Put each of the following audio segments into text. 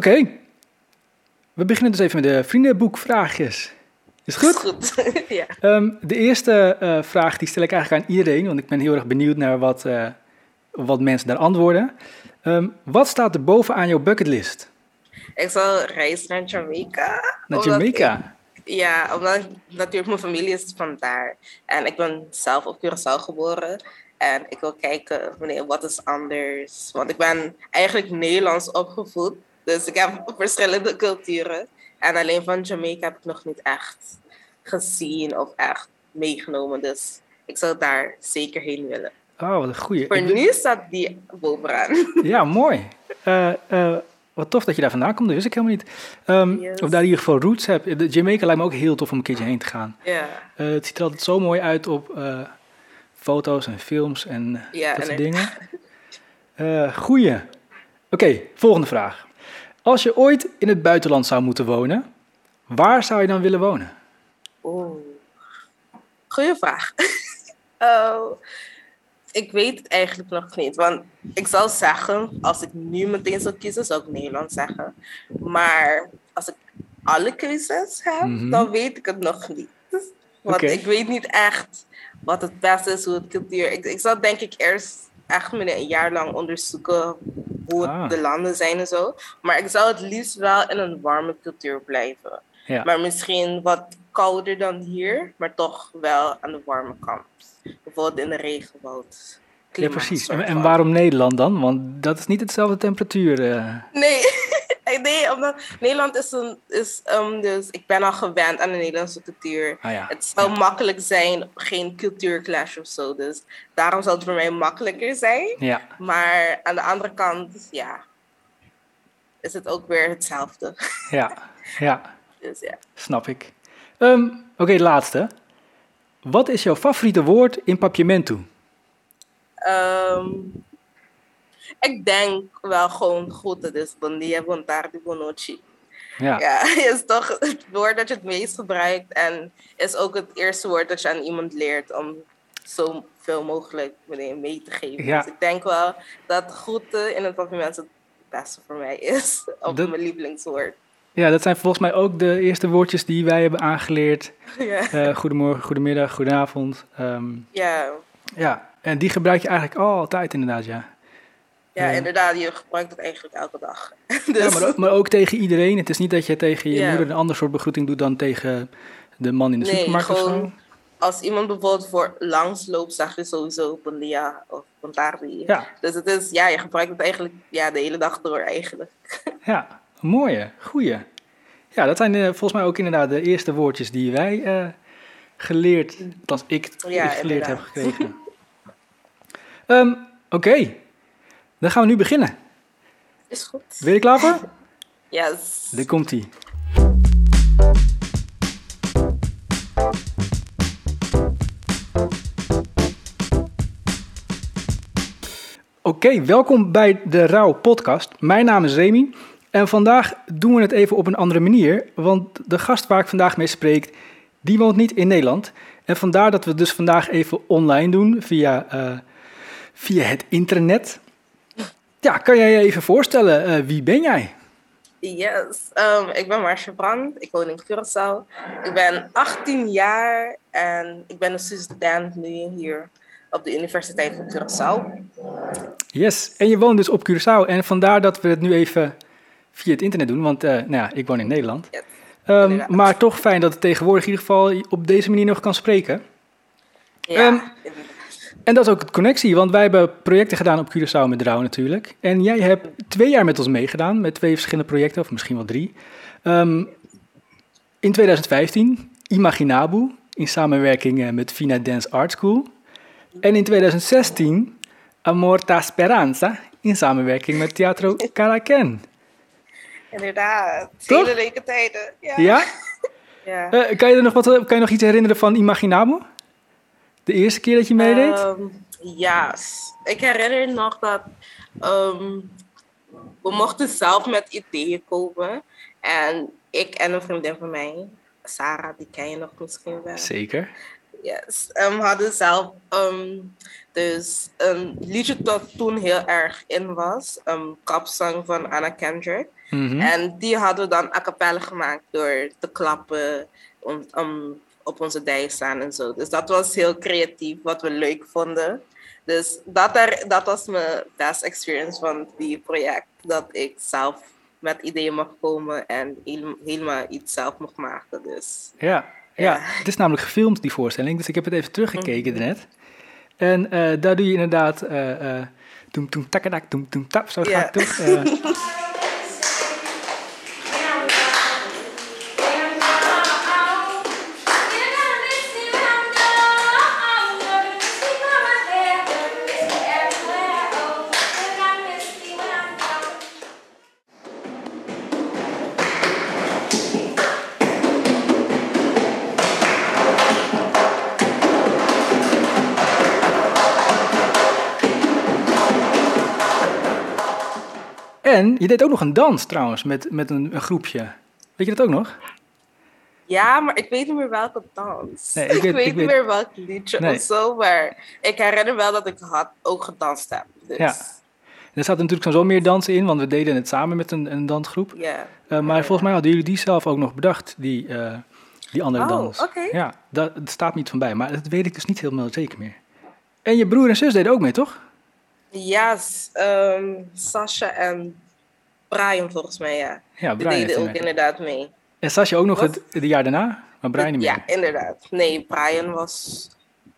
Oké. We beginnen dus even met de vriendenboekvraagjes. Is het goed? Goed. ja. Ehm, de eerste eh, vraag die stel ik eigenlijk aan iedereen, want ik ben heel erg benieuwd naar wat, eh, wat mensen daar antwoorden. Ehm, wat staat er bovenaan jouw bucketlist? Ik zal reizen naar Jamaica. Naar Jamaica? ik- ja, omdat ik- natuurlijk mijn familie is van daar. En ik ben zelf op Curaçao geboren. En ik wil kijken, wanneer, wat is anders? Want ik ben eigenlijk Nederlands opgevoed. Dus ik heb verschillende culturen. En alleen van Jamaica heb ik nog niet echt gezien of echt meegenomen. Dus ik zou daar zeker heen willen. Oh, wat een goeie. Voor Ik nu staat die bovenaan. Ja, mooi. Eh, eh, wat tof dat je daar vandaan komt, dat wist ik helemaal niet. Ehm, Yes. Of daar in ieder geval roots hebt. De Jamaica lijkt me ook heel tof om een keertje heen te gaan. ja, Eh, het ziet er altijd zo mooi uit op eh, foto's en films en Ja, dat soort en- dingen. Goeie. Oké, volgende vraag. Als je ooit in het buitenland zou moeten wonen, waar zou je dan willen wonen? Oeh. Goeie vraag. Oh, ik weet het eigenlijk nog niet. Want ik zou zeggen, als ik nu meteen zou kiezen, zou ik Nederland zeggen. Maar als ik alle keuzes heb, Mhm. dan weet ik het nog niet. Want ik weet niet echt wat het beste is, hoe het cultuur... Ik, ik zou denk ik eerst echt met een jaar lang onderzoeken hoe Ah. de landen zijn en zo. Maar ik zou het liefst wel in een warme cultuur blijven. Ja. Maar misschien wat kouder dan hier, maar toch wel aan de warme kant. Bijvoorbeeld in de regenwoud. Ja, precies. En, en waarom Nederland dan? Want dat is niet hetzelfde temperatuur. eh. Nee, nee omdat Nederland is een. Is, um, dus ik ben al gewend aan de Nederlandse cultuur. Ah ja. Het zou makkelijk zijn, geen cultuurclash of zo. Dus daarom zou het voor mij makkelijker zijn. Ja, Maar aan de andere kant, ja, is het ook weer hetzelfde. ja, ja, Dus ja. snap ik. Ehm, Oké, laatste. Wat is jouw favoriete woord in papiamento? Ehm, ik denk wel gewoon goed, het is bon dia, bon tarde, bon noche. Ja, Ja, is toch het woord dat je het meest gebruikt en is ook het eerste woord dat je aan iemand leert om zo veel mogelijk mee te geven. Ja. Dus ik denk wel dat groeten in het papiament het beste voor mij is. Of Dat- mijn lievelingswoord. ja, dat zijn volgens mij ook de eerste woordjes die wij hebben aangeleerd. ja. Eh, goedemorgen, goedemiddag, goedenavond. Ehm, ja. ja, en die gebruik je eigenlijk altijd inderdaad, ja. Ja, Ja. inderdaad, je gebruikt het eigenlijk elke dag. dus, Ja, maar ook, maar ook tegen iedereen. Het is niet dat je tegen je moeder een ander soort begroeting doet dan tegen de man in de Nee, supermarkt of zo. als iemand bijvoorbeeld voor langs loopt, zeg je sowieso bon dia of bon tarde. Ja, Dus het is, ja, je gebruikt het eigenlijk ja, de hele dag door eigenlijk. ja, mooie, goeie. Ja, dat zijn eh, volgens mij ook inderdaad de eerste woordjes die wij eh, geleerd, althans ik, Ja, ik geleerd heb gekregen. Ehm, Oké, dan gaan we nu beginnen. Is goed. Ben je er klaar voor? Yes. Daar komt ie. Oké, welkom bij de Rauw podcast. Mijn naam is Remy en vandaag doen we het even op een andere manier, want de gast waar ik vandaag mee spreek, die woont niet in Nederland. En vandaar dat we het dus vandaag even online doen via, eh, via het internet. Ja, kan jij je even voorstellen, eh, wie ben jij? Yes. Ehm, ik ben Marcia Brand. Ik woon in Curaçao. Ik ben 18 jaar en ik ben een student nu hier op de Universiteit van Curaçao. Yes, en je woont dus op Curaçao. En vandaar dat we het nu even via het internet doen, want eh, nou ja, ik woon in Nederland. Yes. Ehm, maar toch fijn dat het tegenwoordig in ieder geval op deze manier nog kan spreken. Ja, Ehm. En dat is ook het connectie, want wij hebben projecten gedaan op Curaçao met Rauw natuurlijk. En jij hebt twee jaar met ons meegedaan, met twee verschillende projecten, of misschien wel drie. Ehm, in 2015 Imaginabu, in samenwerking eh, met Fina Dance Art School. En in 2016 Amorta Speranza, in samenwerking met Teatro Caracan. inderdaad. Toch? Hele leuke tijden. Ja. Ja? Ja. Eh, kan, je er nog wat, kan je nog iets herinneren van Imaginabu? De eerste keer dat je meedeed? Ehm, ja, ik herinner nog dat ehm, we mochten zelf met ideeën komen. En ik en een vriendin van mij, Sarah, die ken je nog misschien wel. Zeker. Yes, ehm, hadden zelf Dus een liedje dat toen heel erg in was, een kapsang van Anna Kendrick. Mhm. En die hadden we dan a cappella gemaakt door te klappen om, om op onze dij staan en zo. Dus dat was heel creatief, wat we leuk vonden. Dus dat, er, dat was mijn best experience van die project. Dat ik zelf met ideeën mag komen en helemaal iets zelf mag maken. Dus Ja, ja, Ja. het is namelijk gefilmd, die voorstelling. Dus ik heb het even teruggekeken net. En eh, daar doe je inderdaad... eh eh toem toem toem toem tap, zo gaat het toch? en je deed ook nog een dans trouwens, met, met een, een groepje. Weet je dat ook nog? ja, maar ik weet niet meer welke dans. Nee, ik ik, weet- weet, ik weet- niet meer welk liedje Nee. of zo. Maar ik herinner wel dat ik had, ook gedanst heb. Dus Ja. Er zaten natuurlijk sowieso meer dansen in, want we deden het samen met een, een dansgroep. ja. Eh, maar volgens mij hadden jullie die zelf ook nog bedacht, die, eh, die andere Oh, dans. oké. Ja, dat, dat staat niet van bij, maar dat weet ik dus niet helemaal zeker meer. En je broer en zus deden ook mee, toch? Ja, s- ehm, Sasha en Brian volgens mij, ja. Ja, Die Brian deden er ook inderdaad mee. En Sasje ook nog het, het jaar daarna, maar Brian niet meer. Ja, inderdaad. Nee, Brian was,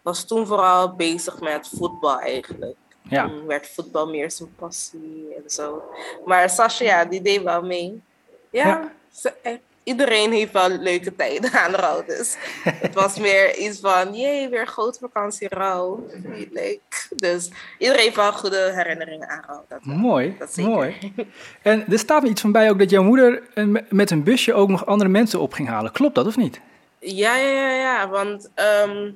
was toen vooral bezig met voetbal eigenlijk. Ja. Toen werd voetbal meer zijn passie en zo. Maar Sasha, ja, die deed wel mee. Ja, Ja. ze- iedereen heeft wel leuke tijden aan rouw. Dus het was meer iets van, jee, weer grote vakantie rouw. Leuk. Dus iedereen heeft wel goede herinneringen aan rouw. Dat. Mooi, Dat mooi. En er staat me iets van bij ook dat jouw moeder me- met een busje ook nog andere mensen op ging halen. Klopt dat of niet? Ja, ja, ja, ja. Want ehm,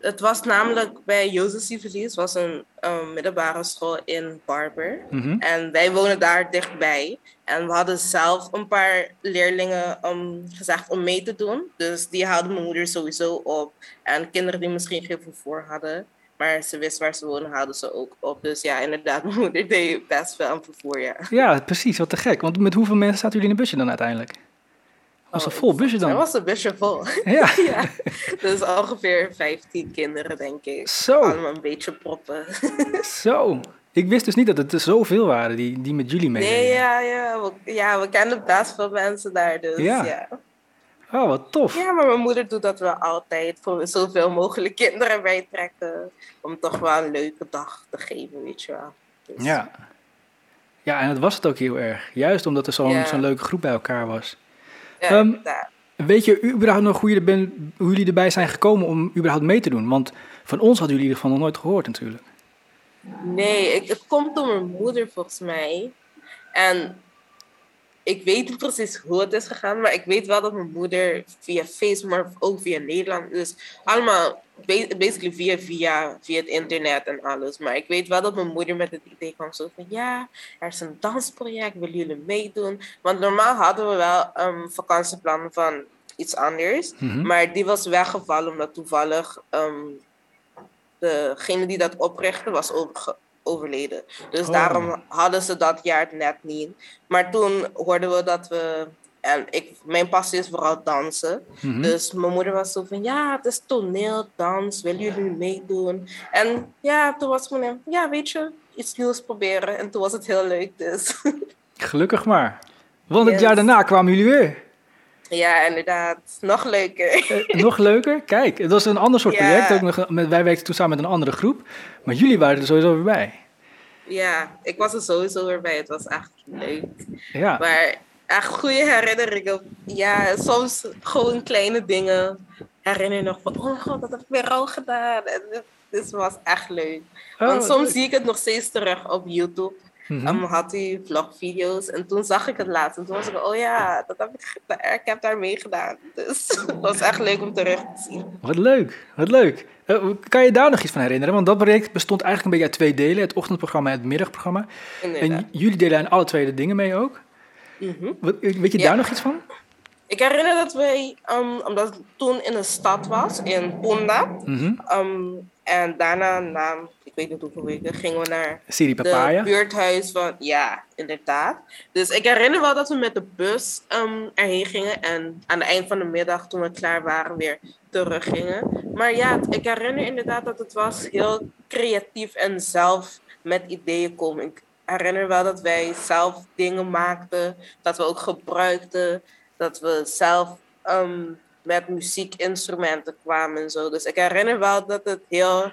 het was namelijk bij Jozef Civilius, was een um, middelbare school in Barber. Mhm. En wij wonen daar dichtbij. En we hadden zelf een paar leerlingen um, gezegd om mee te doen. Dus die haalde mijn moeder sowieso op. En kinderen die misschien geen vervoer hadden, maar ze wist waar ze wonen, haalden ze ook op. Dus ja, inderdaad, mijn moeder deed best wel een vervoer, ja. Ja, precies. Wat te gek. Want met hoeveel mensen zaten jullie in een busje dan uiteindelijk? Was een Oh, vol busje dan? was een busje vol. Ja, ja, dus ongeveer 15 kinderen, denk ik. Zo. Allemaal een beetje proppen. zo. Ik wist dus niet dat het er zoveel waren die, die met jullie meededen. Nee, ja, ja. We, ja, we kennen best veel mensen daar, dus Ja. ja. Oh, wat tof. Ja, maar mijn moeder doet dat wel altijd. Voor zoveel mogelijk kinderen bij trekken. Om toch wel een leuke dag te geven, weet je wel. Dus, Ja. Ja, en dat was het ook heel erg. Juist omdat er zo'n Ja. zo'n leuke groep bij elkaar was. ja, Ehm. Weet je überhaupt nog hoe, je er ben, hoe jullie erbij zijn gekomen om überhaupt mee te doen? Want van ons hadden jullie geval nog nooit gehoord natuurlijk. Nee, ik, het komt door mijn moeder volgens mij. En ik weet niet precies hoe het is gegaan, maar ik weet wel dat mijn moeder via Facebook, maar ook via Nederland, dus allemaal ba- basically via, via, via het internet en alles. Maar ik weet wel dat mijn moeder met het idee kwam zo van, ja, er is een dansproject, willen jullie meedoen? Want normaal hadden we wel een vakantieplan van iets anders, Mhm. maar die was weggevallen omdat toevallig ehm, degene die dat oprichtte was overleden. Dus Oh. daarom hadden ze dat jaar net niet. Maar toen hoorden we dat we. En ik, mijn passie is vooral dansen. Mhm. Dus mijn moeder was zo van: ja, het is toneel, dans, willen jullie meedoen? En ja, toen was ik van: ja, weet je, iets nieuws proberen. En toen was het heel leuk. Dus Gelukkig maar. Want het jaar daarna kwamen jullie weer. Ja, inderdaad, nog leuker. Eh, nog leuker? Kijk, het was een ander soort Ja. project. Ook nog, met, wij werkten toen samen met een andere groep. Maar jullie waren er sowieso weer bij. ja, ik was er sowieso weer bij. Het was echt leuk. Ja, Maar echt goede herinneringen. Ja, soms gewoon kleine dingen. Herinner nog van, oh god, dat heb ik weer al gedaan. En dit, dit was echt leuk. Oh, Want soms leuk. zie ik het nog steeds terug op YouTube. Um, had hij vlogvideo's en toen zag ik het laatst. En toen was ik, oh ja, dat heb ik, ik heb daar meegedaan. Dus het was echt leuk om terug te zien. Wat leuk, wat leuk. Eh, kan je daar nog iets van herinneren? Want dat project bestond eigenlijk een beetje uit twee delen. Het ochtendprogramma en het middagprogramma. Inderdaad. En jullie deden aan alle twee de dingen mee ook. Mhm. Wat, weet je Ja. daar nog iets van? Ik herinner dat wij, um, omdat het toen in een stad was, in Punda, Mhm. um, En daarna, na, ik weet niet hoeveel weken, gingen we naar Siri Papaya. het buurthuis van... Ja, inderdaad. Dus ik herinner wel dat we met de bus um, erheen gingen. En aan het eind van de middag, toen we klaar waren, weer terug gingen. Maar ja, ik herinner inderdaad dat het was heel creatief en zelf met ideeën komen. Ik herinner wel dat wij zelf dingen maakten. Dat we ook gebruikten. Dat we zelf... Um, met muziekinstrumenten kwamen en zo. Dus ik herinner wel dat het heel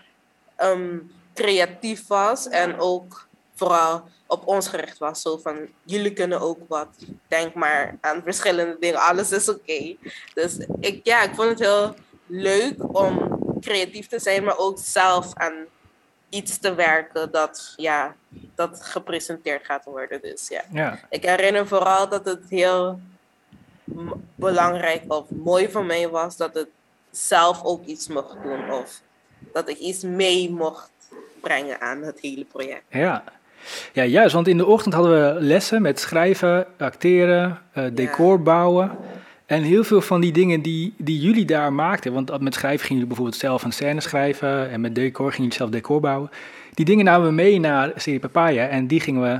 um, creatief was en ook vooral op ons gericht was. Zo van, jullie kunnen ook wat. Denk maar aan verschillende dingen. Alles is oké. Dus ik, ja, ik vond het heel leuk om creatief te zijn, maar ook zelf aan iets te werken dat, ja, dat gepresenteerd gaat worden. Dus ja. ja. Ik herinner vooral dat het heel belangrijk of mooi voor mij was dat ik zelf ook iets mocht doen of dat ik iets mee mocht brengen aan het hele project. Ja. Ja, juist, want in de ochtend hadden we lessen met schrijven, acteren, uh, decor bouwen. En heel veel van die dingen die, die jullie daar maakten, want met schrijven gingen jullie bijvoorbeeld zelf een scène schrijven en met decor gingen jullie zelf decor bouwen. Die dingen namen we mee naar Serie Papaya en die gingen we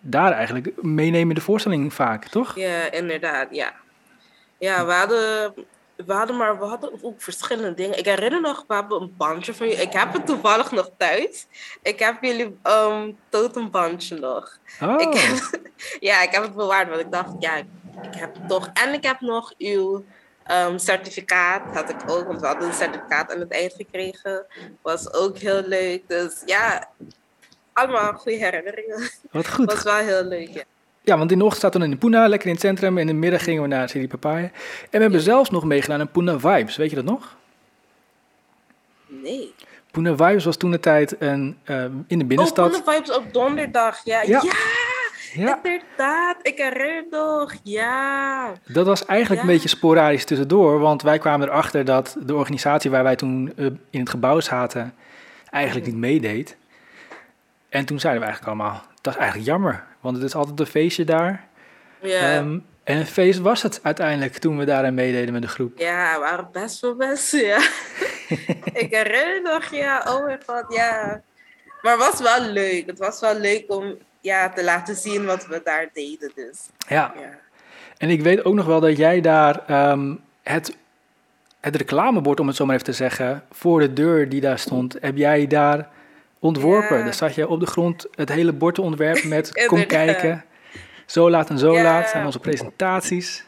daar eigenlijk meenemen in de voorstelling vaak, toch? Ja, inderdaad, ja. Ja, we hadden, we hadden maar we hadden ook verschillende dingen. Ik herinner nog, we hebben een bandje van je. Ik heb het toevallig nog thuis. Ik heb jullie um, totembandje nog. Oh. Ik heb, ja, ik heb het bewaard, want ik dacht, ja, ik heb toch. En ik heb nog uw um, certificaat, had ik ook, want we hadden een certificaat aan het eind gekregen. Was ook heel leuk. Dus ja, allemaal goede herinneringen. Wat goed. Was wel heel leuk, ja. Ja, want in de ochtend zaten we in Puna, lekker in het centrum. En in de middag gingen we naar City Papaya. En we hebben zelfs nog meegedaan aan Puna Vibes. Weet je dat nog? Nee. Puna Vibes was toen de tijd een, uh, in de binnenstad. Oh, Puna Vibes op donderdag, ja. Ja. ja. Ja. Inderdaad, ik herinner nog, ja. Dat was eigenlijk Ja. een beetje sporadisch tussendoor, want wij kwamen erachter dat de organisatie waar wij toen uh, in het gebouw zaten eigenlijk niet meedeed. En toen zeiden we eigenlijk allemaal, dat is eigenlijk jammer, want het is altijd een feestje daar. Ja, Ehm, en een feest was het uiteindelijk toen we daaraan meededen met de groep. ja we waren best wel best, ja. ik herinner nog, ja, oh mijn god, ja. Maar het was wel leuk. Het was wel leuk om ja, te laten zien wat we daar deden, dus Ja, ja. en ik weet ook nog wel dat jij daar ehm, het, het reclamebord, om het zo maar even te zeggen, voor de deur die daar stond, heb jij daar ontworpen. Ja. Daar zat je op de grond het hele bord te ontwerpen met kom kijken. Zo laat en zo Ja. laat zijn onze presentaties.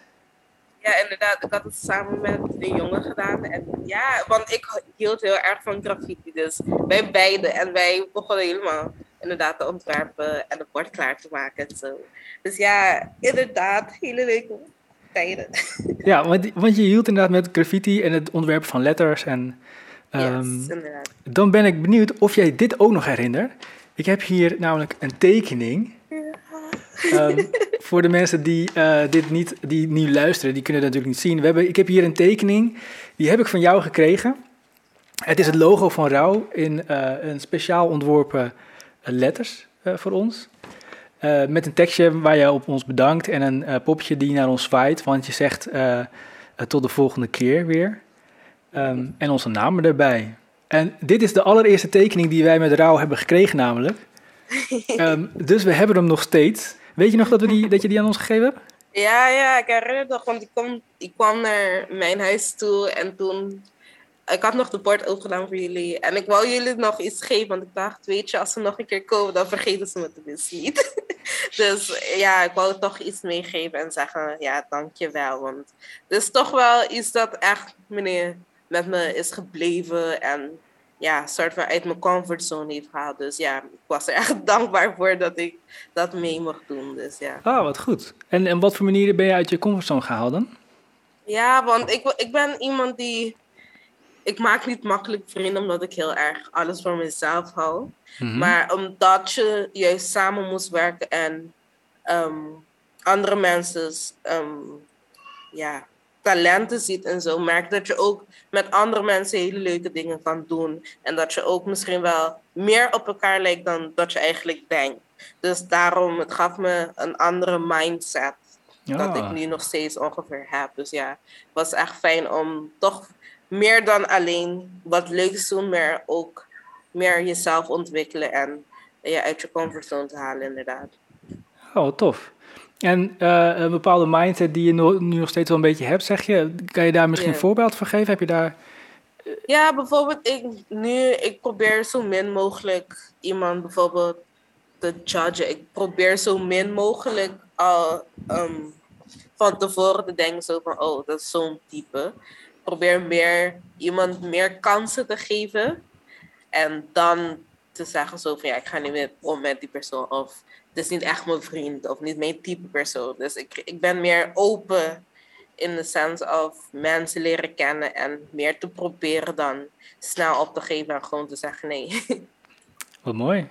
Ja, inderdaad. Ik had het samen met een jongen gedaan. En ja, want ik hield heel erg van graffiti. Dus wij beiden. En wij begonnen helemaal inderdaad te ontwerpen en het bord klaar te maken en zo. Dus ja, inderdaad. Hele leuke tijden. Ja, want, want je hield inderdaad met graffiti en het ontwerpen van letters. En yes, inderdaad. dan ben ik benieuwd of jij dit ook nog herinnert. Ik heb hier namelijk een tekening. Ehm, voor de mensen die eh, dit niet, die nu luisteren, die kunnen het natuurlijk niet zien. We hebben, ik heb hier een tekening, die heb ik van jou gekregen. Het is het logo van Rauw in eh, een speciaal ontworpen eh, letters voor ons. Met een tekstje waar je op ons bedankt en een popje die naar ons zwaait. Want je zegt tot de volgende keer weer. Ehm, en onze namen erbij. En dit is de allereerste tekening die wij met Rauw hebben gekregen namelijk. Ehm, dus we hebben hem nog steeds. Weet je nog dat, we die, dat je die aan ons gegeven hebt? Ja, ja, ik herinner het nog. Want ik kwam, ik kwam naar mijn huis toe en toen... Ik had nog de bord opengedaan voor jullie. En ik wou jullie nog iets geven. Want ik dacht, weet je, als ze nog een keer komen, dan vergeten ze me tenminste niet. dus ja, ik wou toch iets meegeven en zeggen, ja, dankjewel. Want het is toch wel iets dat echt, meneer, met me is gebleven. En ja, soort van uit mijn comfortzone heeft gehaald. Dus ja, ik was er echt dankbaar voor dat ik dat mee mocht doen. Dus ja. Ah, wat goed. En, en wat voor manieren ben je uit je comfortzone gehaald dan? Ja, want ik, ik ben iemand die. Ik maak niet makkelijk vrienden omdat ik heel erg alles voor mezelf hou. Mhm. Maar omdat je juist samen moest werken en ehm, andere mensen ehm, ja, talenten ziet en zo, merk dat je ook met andere mensen hele leuke dingen kan doen. En dat je ook misschien wel meer op elkaar lijkt dan dat je eigenlijk denkt. Dus daarom, het gaf me een andere mindset dat ik nu nog steeds ongeveer heb. Dus ja, het was echt fijn om toch meer dan alleen wat leuks doen, maar ook meer jezelf ontwikkelen en je uit je comfortzone te halen, inderdaad. Oh, tof. En uh, een bepaalde mindset die je nu nog steeds wel een beetje hebt, zeg je. Kan je daar misschien een voorbeeld van geven? Heb je daar... Ja, bijvoorbeeld ik nu, ik probeer zo min mogelijk iemand bijvoorbeeld te judgen. Ik probeer zo min mogelijk al um, van tevoren te denken zo van, oh, dat is zo'n type. Ik probeer meer, iemand meer kansen te geven. En dan te zeggen zo van, ja, ik ga niet meer om met die persoon. Of is niet echt mijn vriend of niet mijn type persoon. Dus ik, ik ben meer open in de sense of mensen leren kennen en meer te proberen dan snel op te geven en gewoon te zeggen nee. Wat mooi.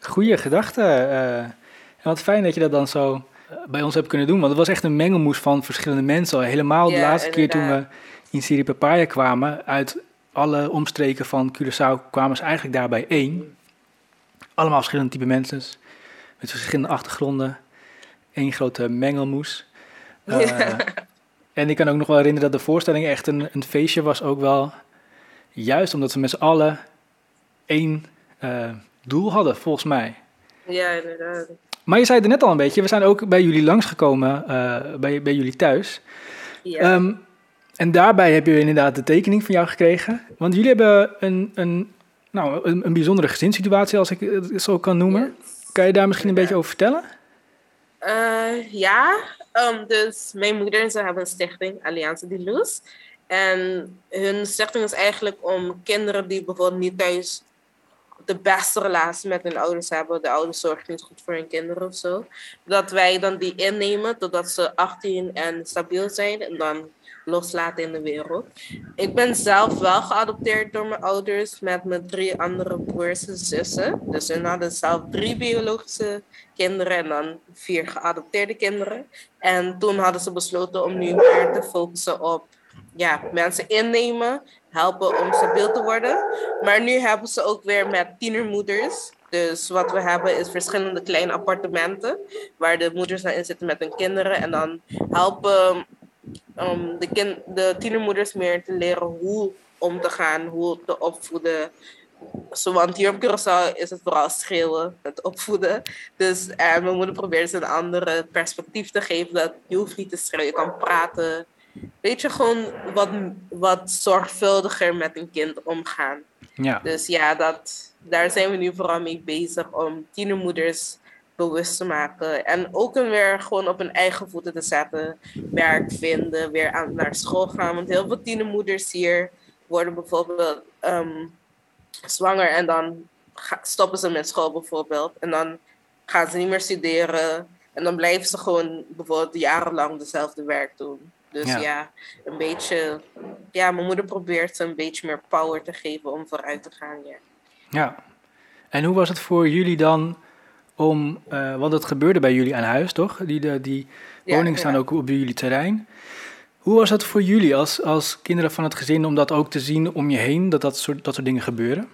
Goeie gedachte. Uh, en wat fijn dat je dat dan zo eh, bij ons hebt kunnen doen. Want het was echt een mengelmoes van verschillende mensen. Helemaal de laatste keer toen we in Syrië Papaya kwamen. Uit alle omstreken van Curaçao kwamen ze eigenlijk daarbij één. Allemaal verschillende type mensen met verschillende achtergronden. Eén grote mengelmoes. Uh, En ik kan ook nog wel herinneren dat de voorstelling echt een, een feestje was, ook wel. Juist omdat we met z'n allen één uh, doel hadden, volgens mij. Ja, inderdaad. Maar je zei het net al een beetje, we zijn ook bij jullie langsgekomen, uh, bij, bij jullie thuis. Ja. Um, en daarbij heb je inderdaad de tekening van jou gekregen. Want jullie hebben een, een, nou, een, een bijzondere gezinssituatie, als ik het zo kan noemen. Kan je daar misschien een beetje over vertellen? Uh, ja, um, dus mijn moeder en ze hebben een stichting, Alliantie de Luz. En hun stichting is eigenlijk om kinderen die bijvoorbeeld niet thuis de beste relatie met hun ouders hebben. De ouders zorgen niet goed voor hun kinderen of zo. Dat wij dan die innemen totdat ze 18 en stabiel zijn. En dan loslaten in de wereld. Ik ben zelf wel geadopteerd door mijn ouders met mijn drie andere broers en zussen. Dus hun hadden zelf drie biologische kinderen en dan vier geadopteerde kinderen. En toen hadden ze besloten om nu meer te focussen op ja, mensen innemen, helpen om stabiel te worden. Maar nu hebben ze ook weer met tienermoeders. Dus wat we hebben is verschillende kleine appartementen waar de moeders dan in zitten met hun kinderen. En dan helpen um, de, kind, de tienermoeders meer te leren hoe om te gaan, hoe te opvoeden. Zo, want hier op Curaçao is het vooral schreeuwen, het opvoeden. Dus eh, mijn moeder probeert ze een andere perspectief te geven. Dat je hoeft niet te schreeuwen, je kan praten. Weet je, gewoon wat, wat zorgvuldiger met een kind omgaan. Ja. Dus ja, dat, daar zijn we nu vooral mee bezig om tienermoeders bewust te maken. En ook hem weer gewoon op hun eigen voeten te zetten. Werk vinden, weer aan, naar school gaan. Want heel veel tienermoeders hier worden bijvoorbeeld ehm, zwanger en dan stoppen ze met school bijvoorbeeld. En dan gaan ze niet meer studeren. En dan blijven ze gewoon bijvoorbeeld jarenlang dezelfde werk doen. Dus ja. ja, een beetje. Ja, mijn moeder probeert ze een beetje meer power te geven om vooruit te gaan. Ja. ja. En hoe was het voor jullie dan om, uh, want het gebeurde bij jullie aan huis, toch? Die, de, die woningen staan ook op jullie terrein. Hoe was het voor jullie als, als kinderen van het gezin om dat ook te zien om je heen, dat dat soort, dat soort dingen gebeuren?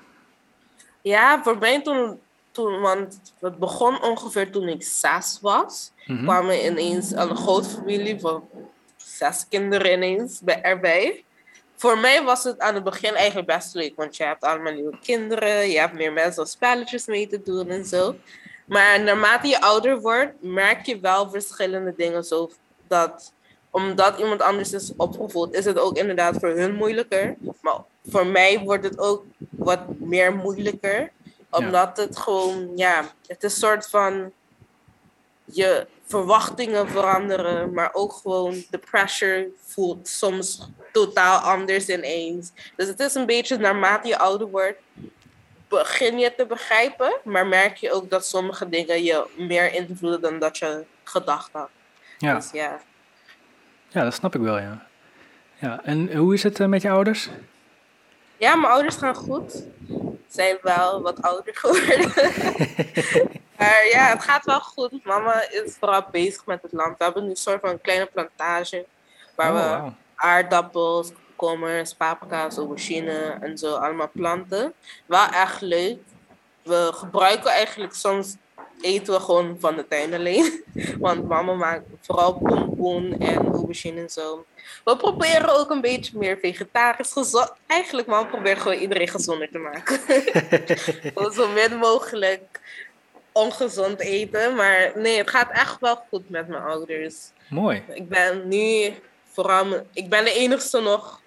Ja, voor mij toen, toen, want het begon ongeveer toen ik zes was, mm -hmm. kwamen ineens een grote familie van zes kinderen ineens bij, erbij. Voor mij was het aan het begin eigenlijk best leuk, want je hebt allemaal nieuwe kinderen, je hebt meer mensen om spelletjes mee te doen en zo. Maar naarmate je ouder wordt, merk je wel verschillende dingen. Zo dat omdat iemand anders is opgevoed, is het ook inderdaad voor hun moeilijker. Maar voor mij wordt het ook wat meer moeilijker. Omdat het gewoon, ja, het is een soort van je verwachtingen veranderen, maar ook gewoon de pressure voelt soms totaal anders ineens. Dus het is een beetje naarmate je ouder wordt, begin je te begrijpen, maar merk je ook dat sommige dingen je meer invloeden dan dat je gedacht had. Ja. Dus ja. Ja, dat snap ik wel, ja. ja. En hoe is het eh, met je ouders? Ja, mijn ouders gaan goed. Ze zijn wel wat ouder geworden. maar ja, het gaat wel goed. Mama is vooral bezig met het land. We hebben nu een soort van kleine plantage waar oh, we aardappels, komkommers, paprika's, aubergine en zo, allemaal planten. Wel echt leuk. We gebruiken eigenlijk soms eten we gewoon van de tuin alleen. Want mama maakt vooral pompoen en aubergine en zo. We proberen ook een beetje meer vegetarisch gezond. Eigenlijk, mama probeert gewoon iedereen gezonder te maken. zo min mogelijk ongezond eten. Maar nee, het gaat echt wel goed met mijn ouders. Mooi. Ik ben nu vooral... Ik ben de enigste nog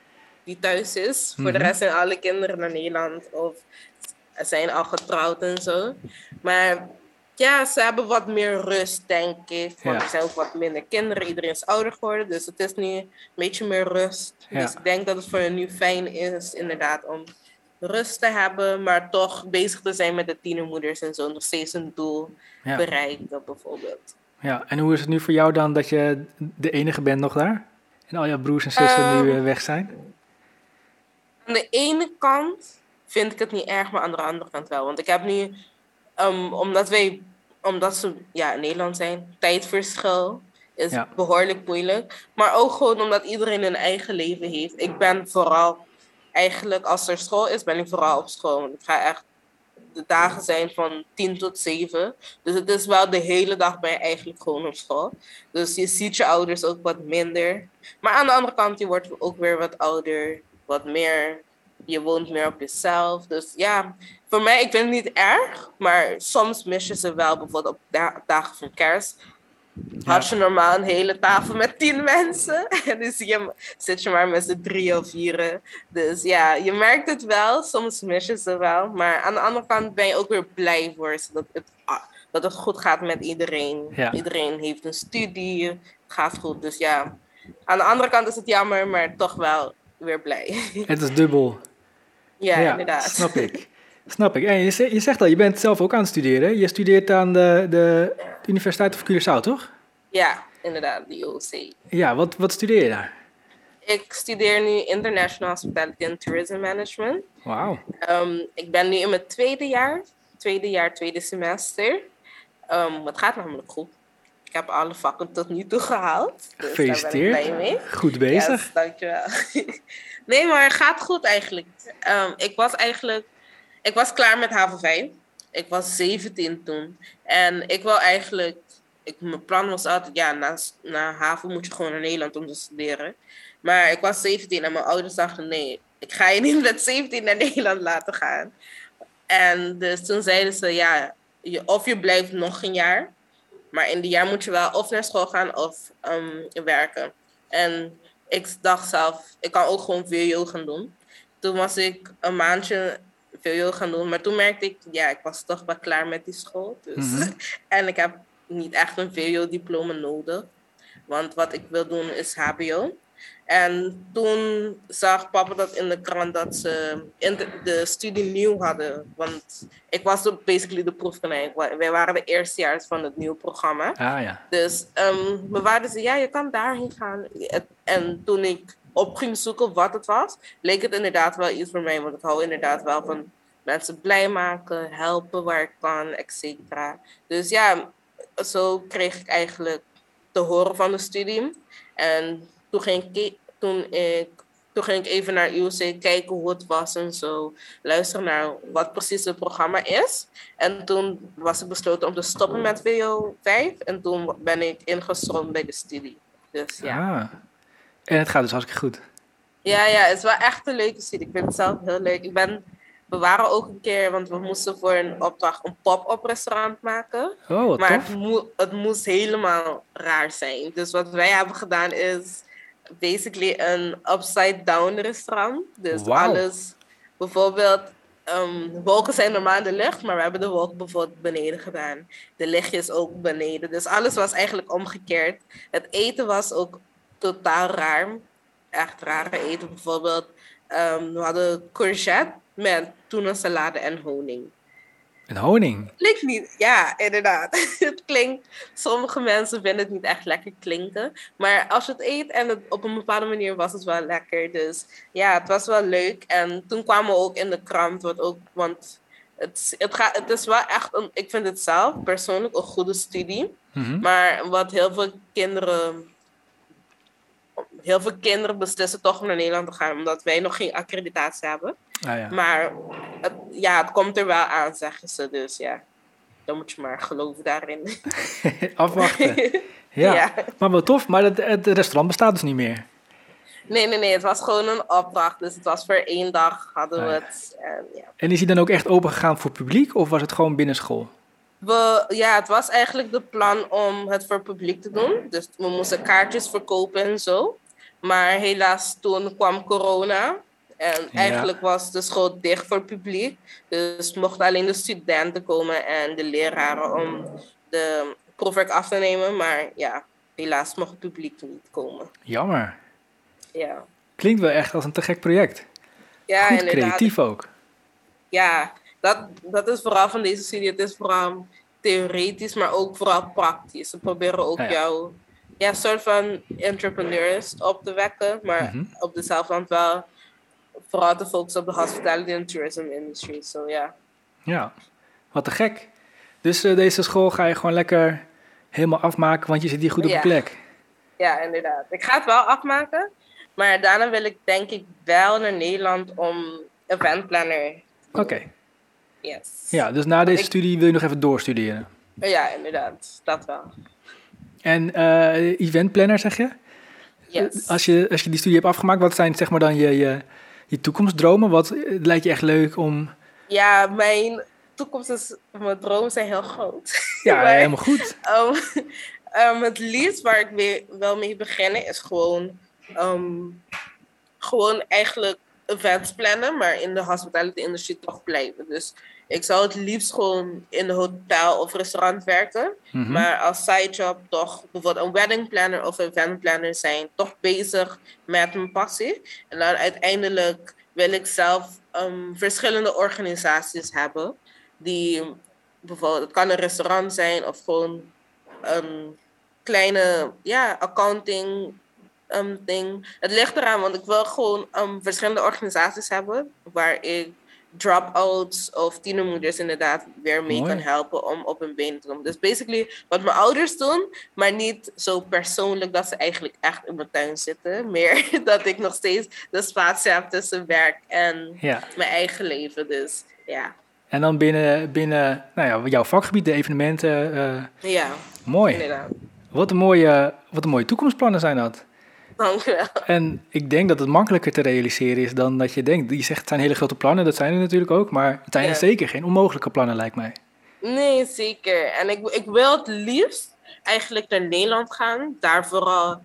die thuis is. Voor de Mhm. rest zijn alle kinderen naar Nederland of zijn al getrouwd en zo. Maar ja, ze hebben wat meer rust, denk ik. Want Ja. er zijn ook wat minder kinderen. Iedereen is ouder geworden. Dus het is nu een beetje meer rust. Ja. Dus ik denk dat het voor hen nu fijn is, inderdaad, om rust te hebben. Maar toch bezig te zijn met de tienermoeders en zo. Nog steeds een doel Ja. bereiken, bijvoorbeeld. Ja, en hoe is het nu voor jou dan dat je de enige bent nog daar? En al jouw broers en zussen nu Ehm, eh, weg zijn? Aan de ene kant vind ik het niet erg, maar aan de andere kant wel. Want ik heb nu, ehm, omdat wij, omdat ze ja, in Nederland zijn, tijdverschil is Ja. behoorlijk moeilijk. Maar ook gewoon omdat iedereen een eigen leven heeft. Ik ben vooral, eigenlijk als er school is, ben ik vooral op school. Ik ga echt, de dagen zijn van 10 tot 7. Dus het is wel de hele dag ben je eigenlijk gewoon op school. Dus je ziet je ouders ook wat minder. Maar aan de andere kant, je wordt ook weer wat ouder, wat meer, je woont meer op jezelf. Dus ja, voor mij, ik vind het niet erg, maar soms mis je ze wel. Bijvoorbeeld op da- dagen van kerst had je normaal een hele tafel met tien mensen. En nu zie je, zit je maar met z'n drieën of vieren. Dus ja, je merkt het wel. Soms mis je ze wel. Maar aan de andere kant ben je ook weer blij voor ze. Dat het, ah, dat het goed gaat met iedereen. Ja. Iedereen heeft een studie. Het gaat goed. Dus ja, aan de andere kant is het jammer, maar toch wel weer blij. Het is dubbel. ja, inderdaad. snap ik. Snap ik. En je, ze- je zegt al, je bent zelf ook aan het studeren. Je studeert aan de, de Universiteit of Curaçao, toch? Ja, inderdaad, de UOC. Ja, wat, wat studeer je daar? Ik studeer nu International Hospitality and Tourism Management. Wauw. Ehm, ik ben nu in mijn tweede jaar, tweede jaar, tweede semester. Ehm, het gaat namelijk goed. Ik heb alle vakken tot nu toe gehaald. Dus daar ben ik Gefeliciteerd. blij mee. Goed bezig. Yes, dankjewel. nee, maar het gaat goed eigenlijk. Ehm, ik was eigenlijk, ik was klaar met haven 5. Ik was 17 toen. En ik wil eigenlijk, ik, mijn plan was altijd, ja, na, na haven moet je gewoon naar Nederland om te studeren. Maar ik was 17 en mijn ouders dachten, nee, ik ga je niet met 17 naar Nederland laten gaan. En dus toen zeiden ze, ja, je, of je blijft nog een jaar. Maar in die jaar moet je wel of naar school gaan of ehm, werken. En ik dacht zelf, ik kan ook gewoon VWO gaan doen. Toen was ik een maandje VWO gaan doen. Maar toen merkte ik, ja, ik was toch wel klaar met die school. Dus. Mhm. en ik heb niet echt een VWO-diploma nodig. Want wat ik wil doen is HBO. En toen zag papa dat in de krant dat ze in de, de studie nieuw hadden. Want ik was de, basically de proefkonijn. Wij waren de eerstejaars van het nieuwe programma. Ah ja. Dus ehm we waren ze, ja, je kan daarheen gaan. En toen ik op ging zoeken wat het was, leek het inderdaad wel iets voor mij. Want ik hou inderdaad wel van mensen blij maken, helpen waar ik kan, et cetera. Dus ja, zo kreeg ik eigenlijk te horen van de studie. En toen ging ik, toen ik, toen ging ik even naar UC kijken hoe het was en zo. Luisteren naar wat precies het programma is. En toen was ik besloten om te stoppen met VO 5. En toen ben ik ingestroomd bij de studie. Dus ja. Ah. En het gaat dus hartstikke goed. Ja, ja, het is wel echt een leuke studie. Ik vind het zelf heel leuk. Ik ben, we waren ook een keer, want we moesten voor een opdracht een pop-up restaurant maken. Oh, wat Maar het, moe- het moest helemaal raar zijn. Dus wat wij hebben gedaan is basically een upside-down restaurant. Dus alles, bijvoorbeeld, ehm, wolken zijn normaal in de lucht, maar we hebben de wolken bijvoorbeeld beneden gedaan. De lichtjes ook beneden. Dus alles was eigenlijk omgekeerd. Het eten was ook totaal raar. Echt rare eten. Bijvoorbeeld, ehm, we hadden courgette met tuna salade en honing. Met honing. Klinkt niet, ja, inderdaad. het klinkt, sommige mensen vinden het niet echt lekker klinken. Maar als je het eet en het, op een bepaalde manier was het wel lekker. Dus ja, het was wel leuk. En toen kwamen we ook in de krant, wat ook, want het, het, gaat, het is wel echt, een, ik vind het zelf persoonlijk een goede studie. Mhm. Maar wat heel veel kinderen. Heel veel kinderen beslissen toch om naar Nederland te gaan, omdat wij nog geen accreditatie hebben. Ah ja. Maar het, ja, het komt er wel aan, zeggen ze. Dus ja, dan moet je maar geloven daarin. Afwachten. Ja. Ja. maar wel tof. Maar het, het restaurant bestaat dus niet meer. Nee, nee, nee. Het was gewoon een opdracht. Dus het was voor één dag hadden we Ah, het. En, ja. En is hij dan ook echt open gegaan voor publiek of was het gewoon binnen school? We, ja, het was eigenlijk de plan om het voor publiek te doen. Dus we moesten kaartjes verkopen en zo. Maar helaas toen kwam corona. En Ja. eigenlijk was de school dicht voor publiek. Dus mochten alleen de studenten komen en de leraren om de proefwerk af te nemen. Maar ja, helaas mocht het publiek niet komen. Jammer. Ja, Klinkt wel echt als een te gek project. ja Goed inderdaad. creatief ook. Ja, dat, dat is vooral van deze studie. Het is vooral theoretisch, maar ook vooral praktisch. Ze proberen ook Ah, ja. jou ja, soort van entrepreneurs op te wekken, maar Mhm. op dezelfde hand wel vooral te focussen op de hospitality en tourism industry. So ja. Ja, wat te gek. Dus eh, deze school ga je gewoon lekker helemaal afmaken, want je zit hier goed op de plek. ja, inderdaad. Ik ga het wel afmaken, maar daarna wil ik denk ik wel naar Nederland om eventplanner. Oké. Yes. Ja, dus na deze Ik- studie wil je nog even doorstuderen. Ja, inderdaad. Dat wel. En eh eventplanner zeg je? Yes. Als je, als je die studie hebt afgemaakt, wat zijn zeg maar dan je, je, je toekomstdromen? Wat eh, lijkt je echt leuk om... Ja, mijn toekomst is, mijn dromen zijn heel groot. Ja, Maar, helemaal goed. ehm, ehm, het liefst waar ik mee, wel mee beginnen is gewoon, ehm, gewoon eigenlijk events plannen, maar in de hospitality industry toch blijven. Dus ik zou het liefst gewoon in een hotel of restaurant werken. Mhm. Maar als sidejob toch bijvoorbeeld een wedding planner of event planner zijn, toch bezig met mijn passie. En dan uiteindelijk wil ik zelf ehm, verschillende organisaties hebben. Die bijvoorbeeld, het kan een restaurant zijn of gewoon een kleine ja, accounting ehm, ding. Het ligt eraan, want ik wil gewoon ehm, verschillende organisaties hebben waar ik drop-outs of tienermoeders inderdaad weer mee Mooi. kan helpen om op hun benen te komen. Dus basically wat mijn ouders doen, maar niet zo persoonlijk dat ze eigenlijk echt in mijn tuin zitten. Meer dat ik nog steeds de spatie heb tussen werk en Ja. mijn eigen leven. Dus ja, En dan binnen, binnen nou ja, jouw vakgebied, de evenementen. eh, ja, mooi. inderdaad. Wat een, mooie, wat een mooie toekomstplannen zijn dat. Dank u wel. En ik denk dat het makkelijker te realiseren is dan dat je denkt. Je zegt het zijn hele grote plannen, dat zijn er natuurlijk ook. Maar het zijn Ja. zeker geen onmogelijke plannen, lijkt mij. Nee, zeker. En ik, ik wil het liefst eigenlijk naar Nederland gaan. Daar vooral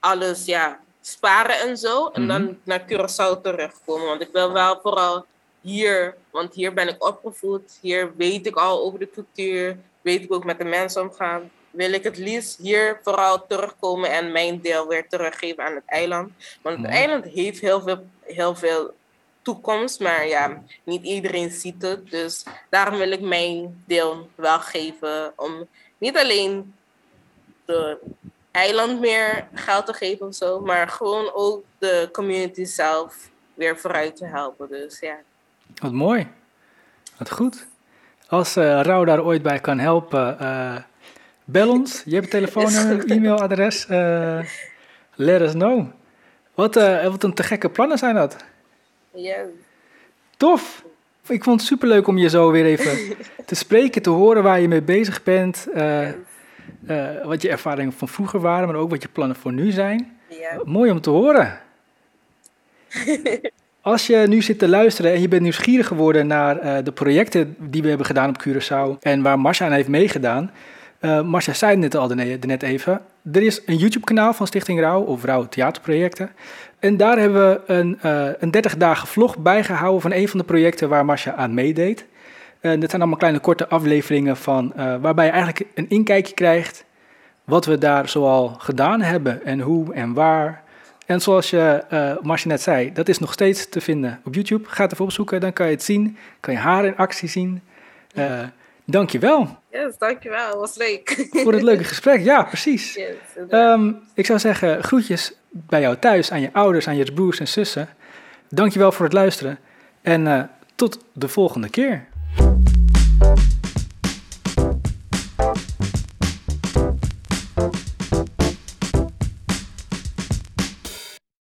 alles ja, sparen en zo. En Mhm. dan naar Curaçao terugkomen. Want ik wil wel vooral hier, want hier ben ik opgevoed. Hier weet ik al over de cultuur. Weet ik ook met de mensen omgaan. Wil ik het liefst hier vooral terugkomen en mijn deel weer teruggeven aan het eiland. Want het eiland heeft heel veel, heel veel toekomst, maar ja, niet iedereen ziet het. Dus daarom wil ik mijn deel wel geven om niet alleen de eiland meer geld te geven of zo, maar gewoon ook de community zelf weer vooruit te helpen. Dus ja. Wat mooi. Wat goed. Als eh Rauw daar ooit bij kan helpen, eh, bel ons. Je hebt een telefoonnummer, Is- e-mailadres. eh let us know. Wat, eh, wat een te gekke plannen zijn dat. Ja, Tof! Ik vond het superleuk om je zo weer even te spreken, te horen waar je mee bezig bent. eh, eh, wat je ervaringen van vroeger waren, maar ook wat je plannen voor nu zijn. ja. Mooi om te horen. Als je nu zit te luisteren en je bent nieuwsgierig geworden naar eh, de projecten die we hebben gedaan op Curaçao en waar Marcia aan heeft meegedaan. Eh Marcia zei net al daarnet even. Er is een YouTube-kanaal van Stichting Rauw of Rauw Theaterprojecten. En daar hebben we een, eh, een 30 dagen vlog bijgehouden van een van de projecten waar Marcia aan meedeed. En dat zijn allemaal kleine korte afleveringen van, eh, waarbij je eigenlijk een inkijkje krijgt wat we daar zoal gedaan hebben en hoe en waar. En zoals je, eh Marcia net zei, dat is nog steeds te vinden op YouTube. Ga het even opzoeken, dan kan je het zien. Kan je haar in actie zien. Eh dankjewel Yes, dankjewel. Het was leuk. voor het leuke gesprek. Ja, precies. Yes. Ehm, ik zou zeggen, groetjes bij jou thuis, aan je ouders, aan je broers en zussen. Dankjewel voor het luisteren. En eh, tot de volgende keer.